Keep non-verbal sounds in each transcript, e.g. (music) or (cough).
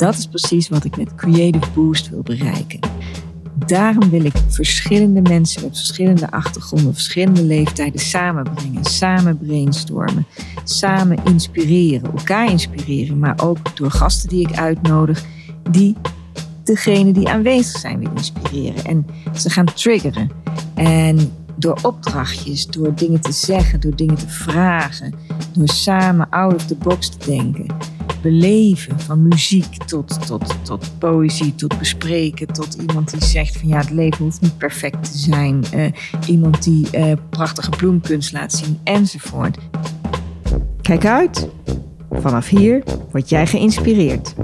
dat is precies wat ik met Creative Boost wil bereiken. Daarom wil ik verschillende mensen met verschillende achtergronden, verschillende leeftijden samenbrengen, samen brainstormen, samen inspireren, elkaar inspireren, maar ook door gasten die ik uitnodig, die degene die aanwezig zijn willen inspireren en ze gaan triggeren. En door opdrachtjes, door dingen te zeggen, door dingen te vragen, door samen out of the box te denken. Beleven van muziek tot, tot, tot poëzie, tot bespreken, tot iemand die zegt van ja, het leven hoeft niet perfect te zijn. Uh, iemand die uh, prachtige bloemkunst laat zien enzovoort. Kijk uit, vanaf hier word jij geïnspireerd.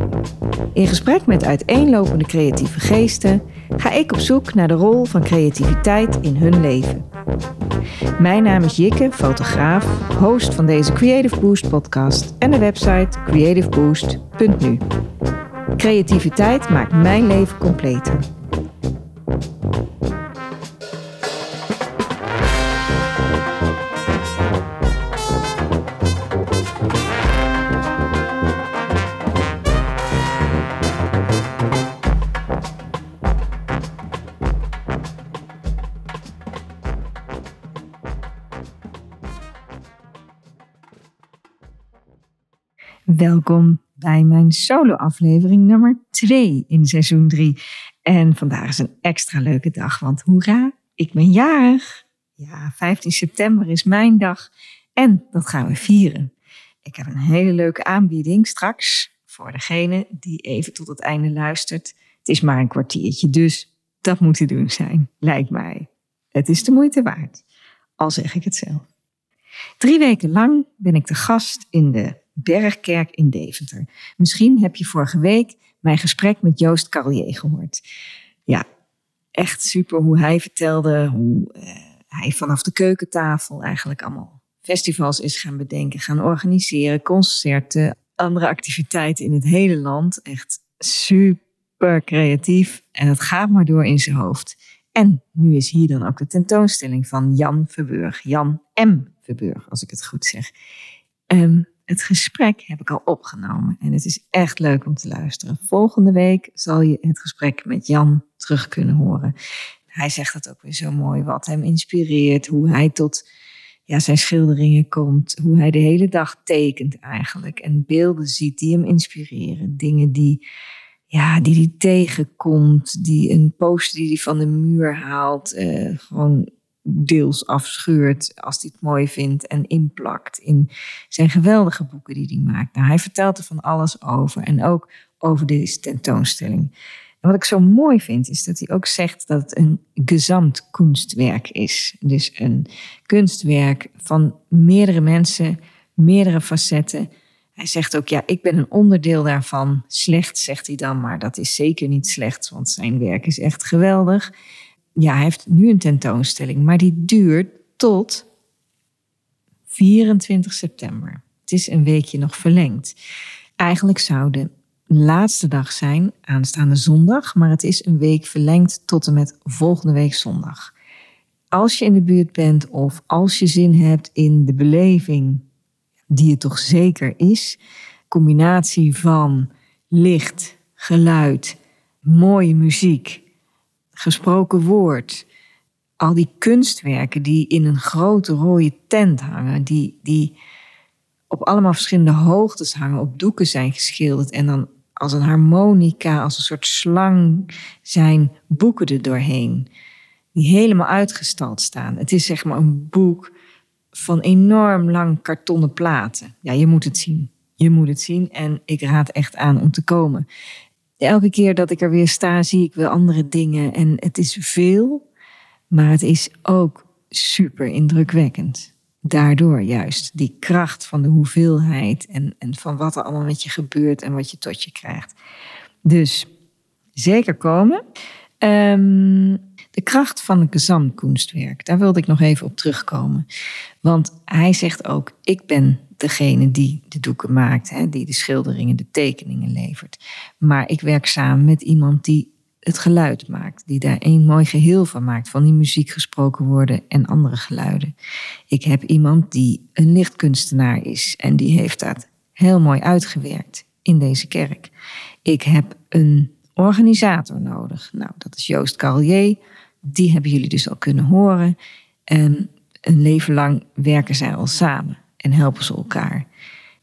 In gesprek met uiteenlopende creatieve geesten ga ik op zoek naar de rol van creativiteit in hun leven. Mijn naam is Jikke, fotograaf, host van deze Creative Boost podcast en de website creativeboost.nu. Creativiteit maakt mijn leven completer. Welkom bij mijn solo-aflevering nummer 2 in seizoen 3. En vandaag is een extra leuke dag, want hoera, ik ben jarig. Ja, 15 september is mijn dag en dat gaan we vieren. Ik heb een hele leuke aanbieding straks voor degene die even tot het einde luistert. Het is maar een kwartiertje, dus dat moet te doen zijn, lijkt mij. Het is de moeite waard, al zeg ik het zelf. Drie weken lang ben ik de gast in de Bergkerk in Deventer. Misschien heb je vorige week mijn gesprek met Joost Carlier gehoord. Ja, echt super hoe hij vertelde hoe uh, hij vanaf de keukentafel eigenlijk allemaal festivals is gaan bedenken, gaan organiseren, concerten, andere activiteiten in het hele land. Echt super creatief en het gaat maar door in zijn hoofd. En nu is hier dan ook de tentoonstelling van Jan Verburg. Jan M. Verburg, als ik het goed zeg. Um, het gesprek heb ik al opgenomen en het is echt leuk om te luisteren. Volgende week zal je het gesprek met Jan terug kunnen horen. Hij zegt dat ook weer zo mooi, wat hem inspireert, hoe hij tot ja, zijn schilderingen komt, hoe hij de hele dag tekent eigenlijk en beelden ziet die hem inspireren. Dingen die, ja, die hij tegenkomt, die een poster die hij van de muur haalt, uh, gewoon deels afscheurt als hij het mooi vindt en inplakt in zijn geweldige boeken die hij maakt. Nou, hij vertelt er van alles over en ook over deze tentoonstelling. En wat ik zo mooi vind is dat hij ook zegt dat het een kunstwerk is. Dus een kunstwerk van meerdere mensen, meerdere facetten. Hij zegt ook, ja, ik ben een onderdeel daarvan. Slecht, zegt hij dan, maar dat is zeker niet slecht, want zijn werk is echt geweldig ja, hij heeft nu een tentoonstelling, maar die duurt tot 24 september. Het is een weekje nog verlengd. Eigenlijk zou de laatste dag zijn aanstaande zondag, maar het is een week verlengd tot en met volgende week zondag. Als je in de buurt bent of als je zin hebt in de beleving die het toch zeker is, combinatie van licht, geluid, mooie muziek gesproken woord. Al die kunstwerken die in een grote rode tent hangen, die, die op allemaal verschillende hoogtes hangen, op doeken zijn geschilderd en dan als een harmonica, als een soort slang zijn boeken er doorheen. Die helemaal uitgestald staan. Het is zeg maar een boek van enorm lang kartonnen platen. Ja, je moet het zien. Je moet het zien en ik raad echt aan om te komen elke keer dat ik er weer sta, zie ik weer andere dingen. En het is veel, maar het is ook super indrukwekkend. Daardoor juist die kracht van de hoeveelheid en, en van wat er allemaal met je gebeurt en wat je tot je krijgt. Dus zeker komen. Um, de kracht van het gezamkunstwerk, daar wilde ik nog even op terugkomen. Want hij zegt ook, ik ben degene die de doeken maakt, hè, die de schilderingen, de tekeningen levert. Maar ik werk samen met iemand die het geluid maakt, die daar een mooi geheel van maakt, van die muziek gesproken worden en andere geluiden. Ik heb iemand die een lichtkunstenaar is en die heeft dat heel mooi uitgewerkt in deze kerk. Ik heb een organisator nodig. Nou, dat is Joost Carlier. Die hebben jullie dus al kunnen horen. En een leven lang werken zij al samen en helpen ze elkaar.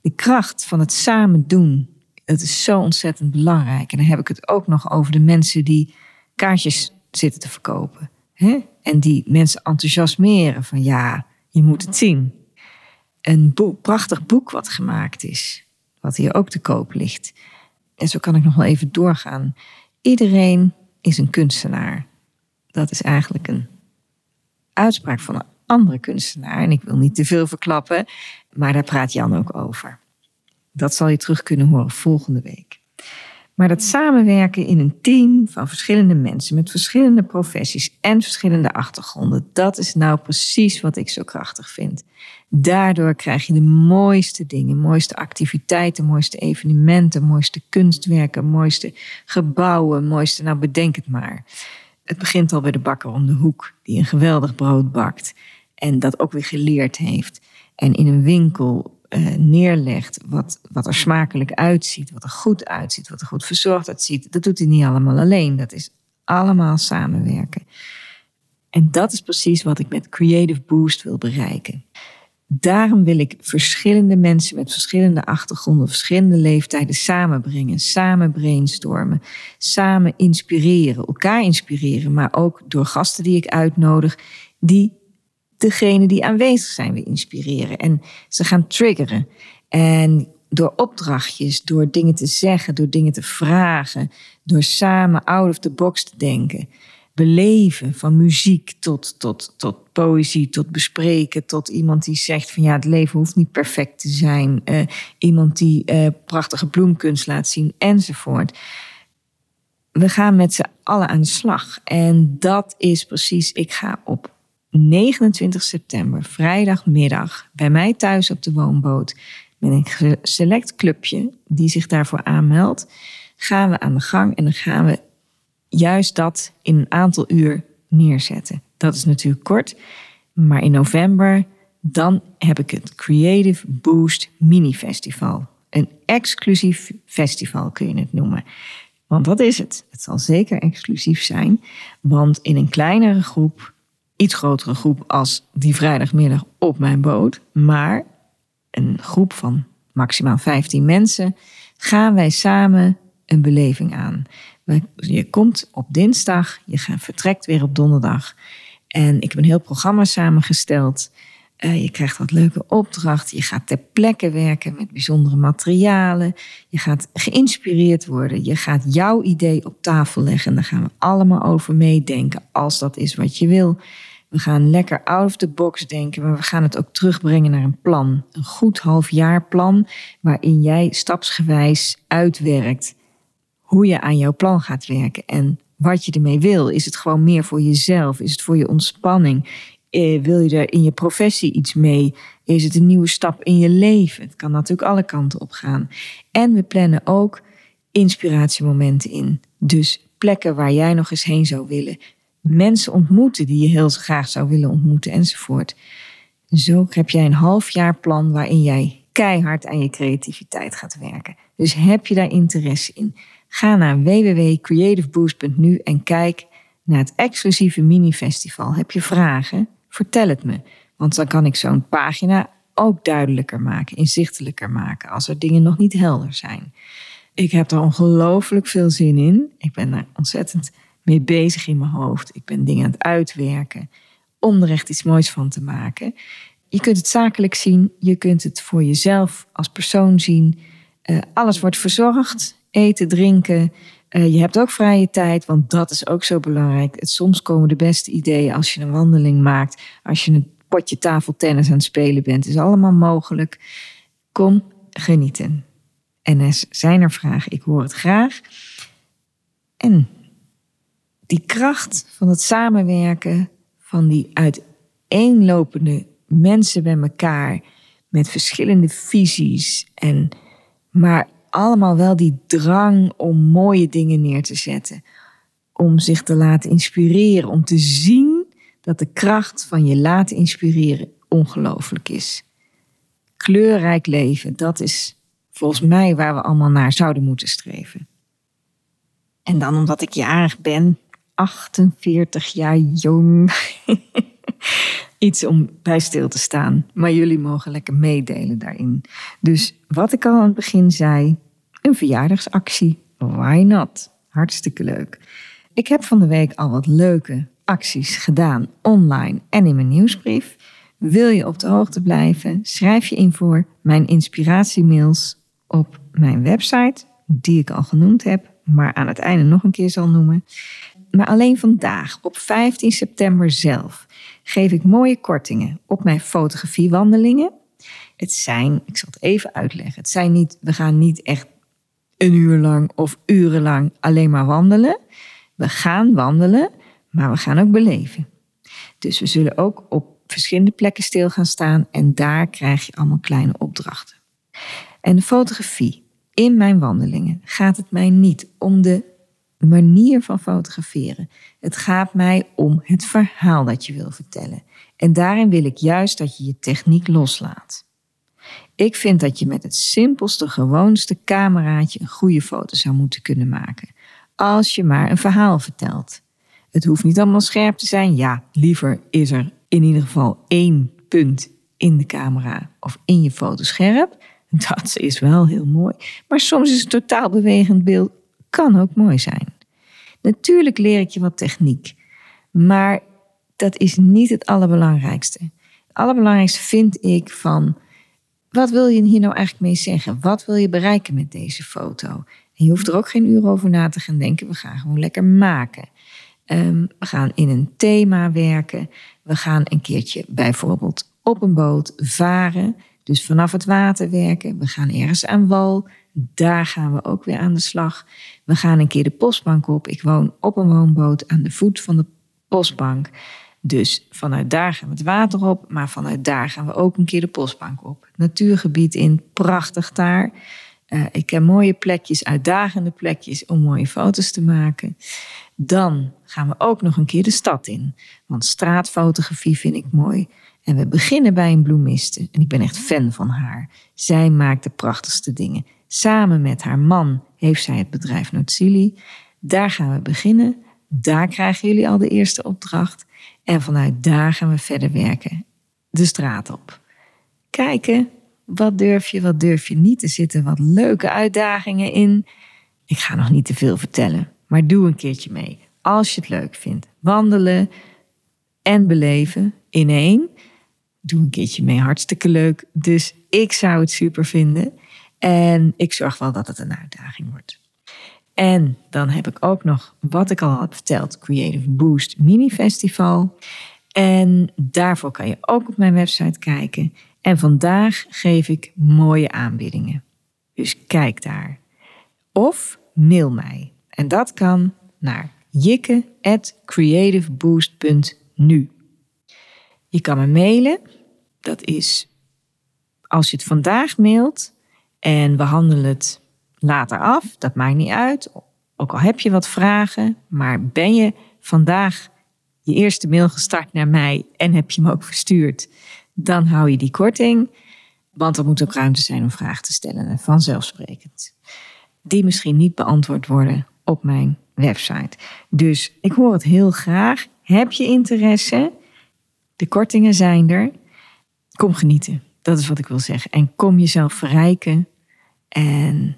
De kracht van het samen doen, dat is zo ontzettend belangrijk. En dan heb ik het ook nog over de mensen die kaartjes zitten te verkopen. Hè? En die mensen enthousiasmeren van ja, je moet het zien. Een prachtig boek wat gemaakt is, wat hier ook te koop ligt. En zo kan ik nog wel even doorgaan. Iedereen is een kunstenaar. Dat is eigenlijk een uitspraak van andere kunstenaar. En ik wil niet te veel verklappen, maar daar praat Jan ook over. Dat zal je terug kunnen horen volgende week. Maar dat samenwerken in een team van verschillende mensen met verschillende professies en verschillende achtergronden, dat is nou precies wat ik zo krachtig vind. Daardoor krijg je de mooiste dingen, mooiste activiteiten, mooiste evenementen, mooiste kunstwerken, mooiste gebouwen, mooiste, nou bedenk het maar. Het begint al bij de bakker om de hoek, die een geweldig brood bakt en dat ook weer geleerd heeft. En in een winkel uh, neerlegt wat, wat er smakelijk uitziet, wat er goed uitziet, wat er goed verzorgd uitziet. Dat doet hij niet allemaal alleen. Dat is allemaal samenwerken. En dat is precies wat ik met Creative Boost wil bereiken. Daarom wil ik verschillende mensen met verschillende achtergronden, verschillende leeftijden samenbrengen, samen brainstormen, samen inspireren, elkaar inspireren, maar ook door gasten die ik uitnodig, die degene die aanwezig zijn weer inspireren. En ze gaan triggeren. En door opdrachtjes, door dingen te zeggen, door dingen te vragen, door samen out of the box te denken. Beleven van muziek tot, tot, tot poëzie, tot bespreken, tot iemand die zegt van ja, het leven hoeft niet perfect te zijn. Uh, iemand die uh, prachtige bloemkunst laat zien enzovoort. We gaan met z'n allen aan de slag. En dat is precies, ik ga op 29 september, vrijdagmiddag, bij mij thuis op de woonboot, met een select clubje die zich daarvoor aanmeldt, gaan we aan de gang en dan gaan we juist dat in een aantal uur neerzetten. Dat is natuurlijk kort, maar in november dan heb ik het Creative Boost Mini Festival. Een exclusief festival kun je het noemen. Want dat is het. Het zal zeker exclusief zijn, want in een kleinere groep iets grotere groep als die vrijdagmiddag op mijn boot. Maar een groep van maximaal 15 mensen gaan wij samen een beleving aan. Je komt op dinsdag, je vertrekt weer op donderdag. En ik heb een heel programma samengesteld. Uh, je krijgt wat leuke opdrachten. Je gaat ter plekke werken met bijzondere materialen. Je gaat geïnspireerd worden. Je gaat jouw idee op tafel leggen. En daar gaan we allemaal over meedenken als dat is wat je wil. We gaan lekker out of the box denken, maar we gaan het ook terugbrengen naar een plan. Een goed halfjaarplan waarin jij stapsgewijs uitwerkt hoe je aan jouw plan gaat werken en wat je ermee wil. Is het gewoon meer voor jezelf? Is het voor je ontspanning? Eh, wil je er in je professie iets mee? Is het een nieuwe stap in je leven? Het kan natuurlijk alle kanten op gaan. En we plannen ook inspiratiemomenten in. Dus plekken waar jij nog eens heen zou willen mensen ontmoeten die je heel graag zou willen ontmoeten enzovoort. Zo heb jij een halfjaarplan waarin jij keihard aan je creativiteit gaat werken. Dus heb je daar interesse in? Ga naar www.creativeboost.nu en kijk naar het exclusieve mini-festival. Heb je vragen? Vertel het me. Want dan kan ik zo'n pagina ook duidelijker maken, inzichtelijker maken, als er dingen nog niet helder zijn. Ik heb er ongelooflijk veel zin in. Ik ben er ontzettend mee bezig in mijn hoofd. Ik ben dingen aan het uitwerken om er echt iets moois van te maken. Je kunt het zakelijk zien, je kunt het voor jezelf als persoon zien. Uh, alles wordt verzorgd, eten, drinken. Uh, je hebt ook vrije tijd, want dat is ook zo belangrijk. Het, soms komen de beste ideeën als je een wandeling maakt, als je een potje tafeltennis aan het spelen bent. is allemaal mogelijk. Kom genieten. En er zijn er vragen, ik hoor het graag. En die kracht van het samenwerken van die uiteenlopende mensen bij elkaar met verschillende visies en maar allemaal wel die drang om mooie dingen neer te zetten, om zich te laten inspireren, om te zien dat de kracht van je laten inspireren ongelooflijk is. Kleurrijk leven, dat is volgens mij waar we allemaal naar zouden moeten streven. En dan omdat ik jarig ben, 48 jaar jong. (laughs) Iets om bij stil te staan. Maar jullie mogen lekker meedelen daarin. Dus wat ik al aan het begin zei, een verjaardagsactie. Why not? Hartstikke leuk. Ik heb van de week al wat leuke acties gedaan online en in mijn nieuwsbrief. Wil je op de hoogte blijven? Schrijf je in voor mijn inspiratiemails op mijn website, die ik al genoemd heb, maar aan het einde nog een keer zal noemen. Maar alleen vandaag, op 15 september zelf, geef ik mooie kortingen op mijn fotografiewandelingen. Het zijn, ik zal het even uitleggen, het zijn niet, we gaan niet echt een uur lang of urenlang alleen maar wandelen. We gaan wandelen, maar we gaan ook beleven. Dus we zullen ook op verschillende plekken stil gaan staan en daar krijg je allemaal kleine opdrachten. En de fotografie in mijn wandelingen gaat het mij niet om de manier van fotograferen. Het gaat mij om het verhaal dat je wil vertellen. En daarin wil ik juist dat je je techniek loslaat. Ik vind dat je met het simpelste, gewoonste cameraatje een goede foto zou moeten kunnen maken. Als je maar een verhaal vertelt. Het hoeft niet allemaal scherp te zijn. Ja, liever is er in ieder geval één punt in de camera of in je foto scherp. (laughs) Dat is wel heel mooi. Maar soms is een totaal bewegend beeld kan ook mooi zijn. Natuurlijk leer ik je wat techniek, maar dat is niet het allerbelangrijkste. Het allerbelangrijkste vind ik van wat wil je hier nou eigenlijk mee zeggen? Wat wil je bereiken met deze foto? En je hoeft er ook geen uur over na te gaan denken. We gaan gewoon lekker maken. Ehm, we gaan in een thema werken. We gaan een keertje bijvoorbeeld op een boot varen. Dus vanaf het water werken. We gaan ergens aan wal. Daar gaan we ook weer aan de slag. We gaan een keer de postbank op. Ik woon op een woonboot aan de voet van de postbank. Dus vanuit daar gaan we het water op, maar vanuit daar gaan we ook een keer de postbank op. Natuurgebied in, prachtig daar. Uh, ik heb mooie plekjes, uitdagende plekjes om mooie foto's te maken. Dan gaan we ook nog een keer de stad in. Want straatfotografie vind ik mooi. En we beginnen bij een bloemiste. En ik ben echt fan van haar. Zij maakt de prachtigste dingen. Samen met haar man heeft zij het bedrijf Notzili. Daar gaan we beginnen. Daar krijgen jullie al de eerste opdracht. En vanuit daar gaan we verder werken. De straat op. Kijken, wat durf je, wat durf je niet. Er zitten wat leuke uitdagingen in. Ik ga nog niet te veel vertellen, maar doe een keertje mee. Als je het leuk vindt. Wandelen en beleven in één. Doe een keertje mee, hartstikke leuk. Dus ik zou het super vinden. En ik zorg wel dat het een uitdaging wordt. En dan heb ik ook nog, wat ik al had verteld, Creative Boost Mini Festival. En daarvoor kan je ook op mijn website kijken. En vandaag geef ik mooie aanbiedingen. Dus kijk daar. Of mail mij. En dat kan naar jikke.creativeboost.nu. Je kan me mailen. Dat is als je het vandaag mailt en we handelen het later af, dat maakt niet uit. Ook al heb je wat vragen, maar ben je vandaag je eerste mail gestart naar mij en heb je hem ook verstuurd, dan hou je die korting. Want er moet ook ruimte zijn om vragen te stellen, vanzelfsprekend. Die misschien niet beantwoord worden op mijn website. Dus ik hoor het heel graag. Heb je interesse? De kortingen zijn er. Kom genieten. Dat is wat ik wil zeggen. En kom jezelf verrijken. En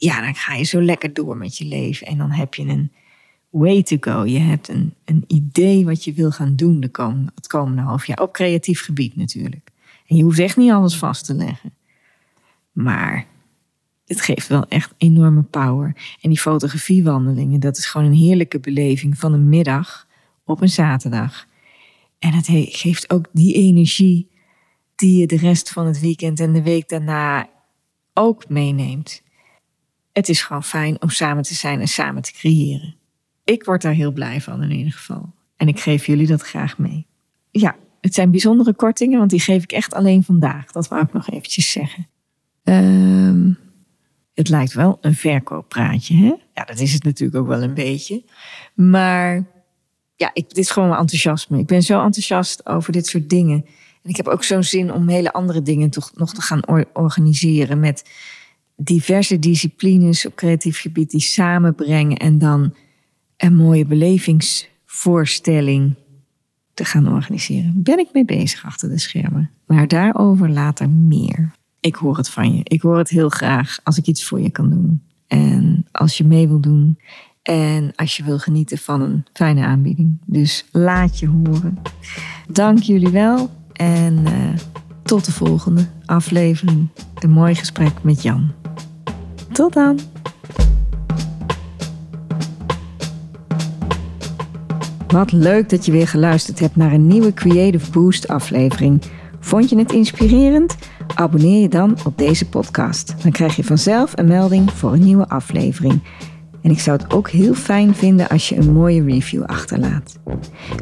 ja, dan ga je zo lekker door met je leven. En dan heb je een way to go. Je hebt een, een idee wat je wil gaan doen de komende, het komende half jaar. Op creatief gebied natuurlijk. En je hoeft echt niet alles vast te leggen. Maar het geeft wel echt enorme power. En die fotografiewandelingen, dat is gewoon een heerlijke beleving van een middag op een zaterdag. En het geeft ook die energie die je de rest van het weekend en de week daarna ook meeneemt. Het is gewoon fijn om samen te zijn en samen te creëren. Ik word daar heel blij van in ieder geval. En ik geef jullie dat graag mee. Ja, het zijn bijzondere kortingen, want die geef ik echt alleen vandaag. Dat wou ik nog eventjes zeggen. Um, het lijkt wel een verkooppraatje, hè? Ja, dat is het natuurlijk ook wel een beetje. Maar ja, ik, dit is gewoon mijn enthousiasme. Ik ben zo enthousiast over dit soort dingen. En ik heb ook zo'n zin om hele andere dingen toch nog te gaan organiseren met diverse disciplines op creatief gebied die samenbrengen en dan een mooie belevingsvoorstelling te gaan organiseren. Ben ik mee bezig achter de schermen. Maar daarover later meer. Ik hoor het van je. Ik hoor het heel graag als ik iets voor je kan doen. En als je mee wil doen. En als je wil genieten van een fijne aanbieding. Dus laat je horen. Dank jullie wel. En uh, tot de volgende aflevering. Een mooi gesprek met Jan. Tot dan. Wat leuk dat je weer geluisterd hebt naar een nieuwe Creative Boost aflevering. Vond je het inspirerend? Abonneer je dan op deze podcast. Dan krijg je vanzelf een melding voor een nieuwe aflevering. En ik zou het ook heel fijn vinden als je een mooie review achterlaat.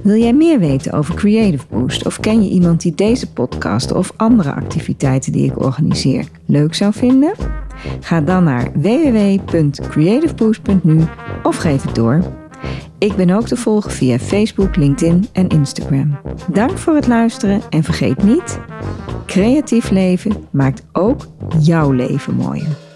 Wil jij meer weten over Creative Boost of ken je iemand die deze podcast of andere activiteiten die ik organiseer leuk zou vinden? Ga dan naar www.creativeboost.nu of geef het door. Ik ben ook te volgen via Facebook, LinkedIn en Instagram. Dank voor het luisteren en vergeet niet, creatief leven maakt ook jouw leven mooier.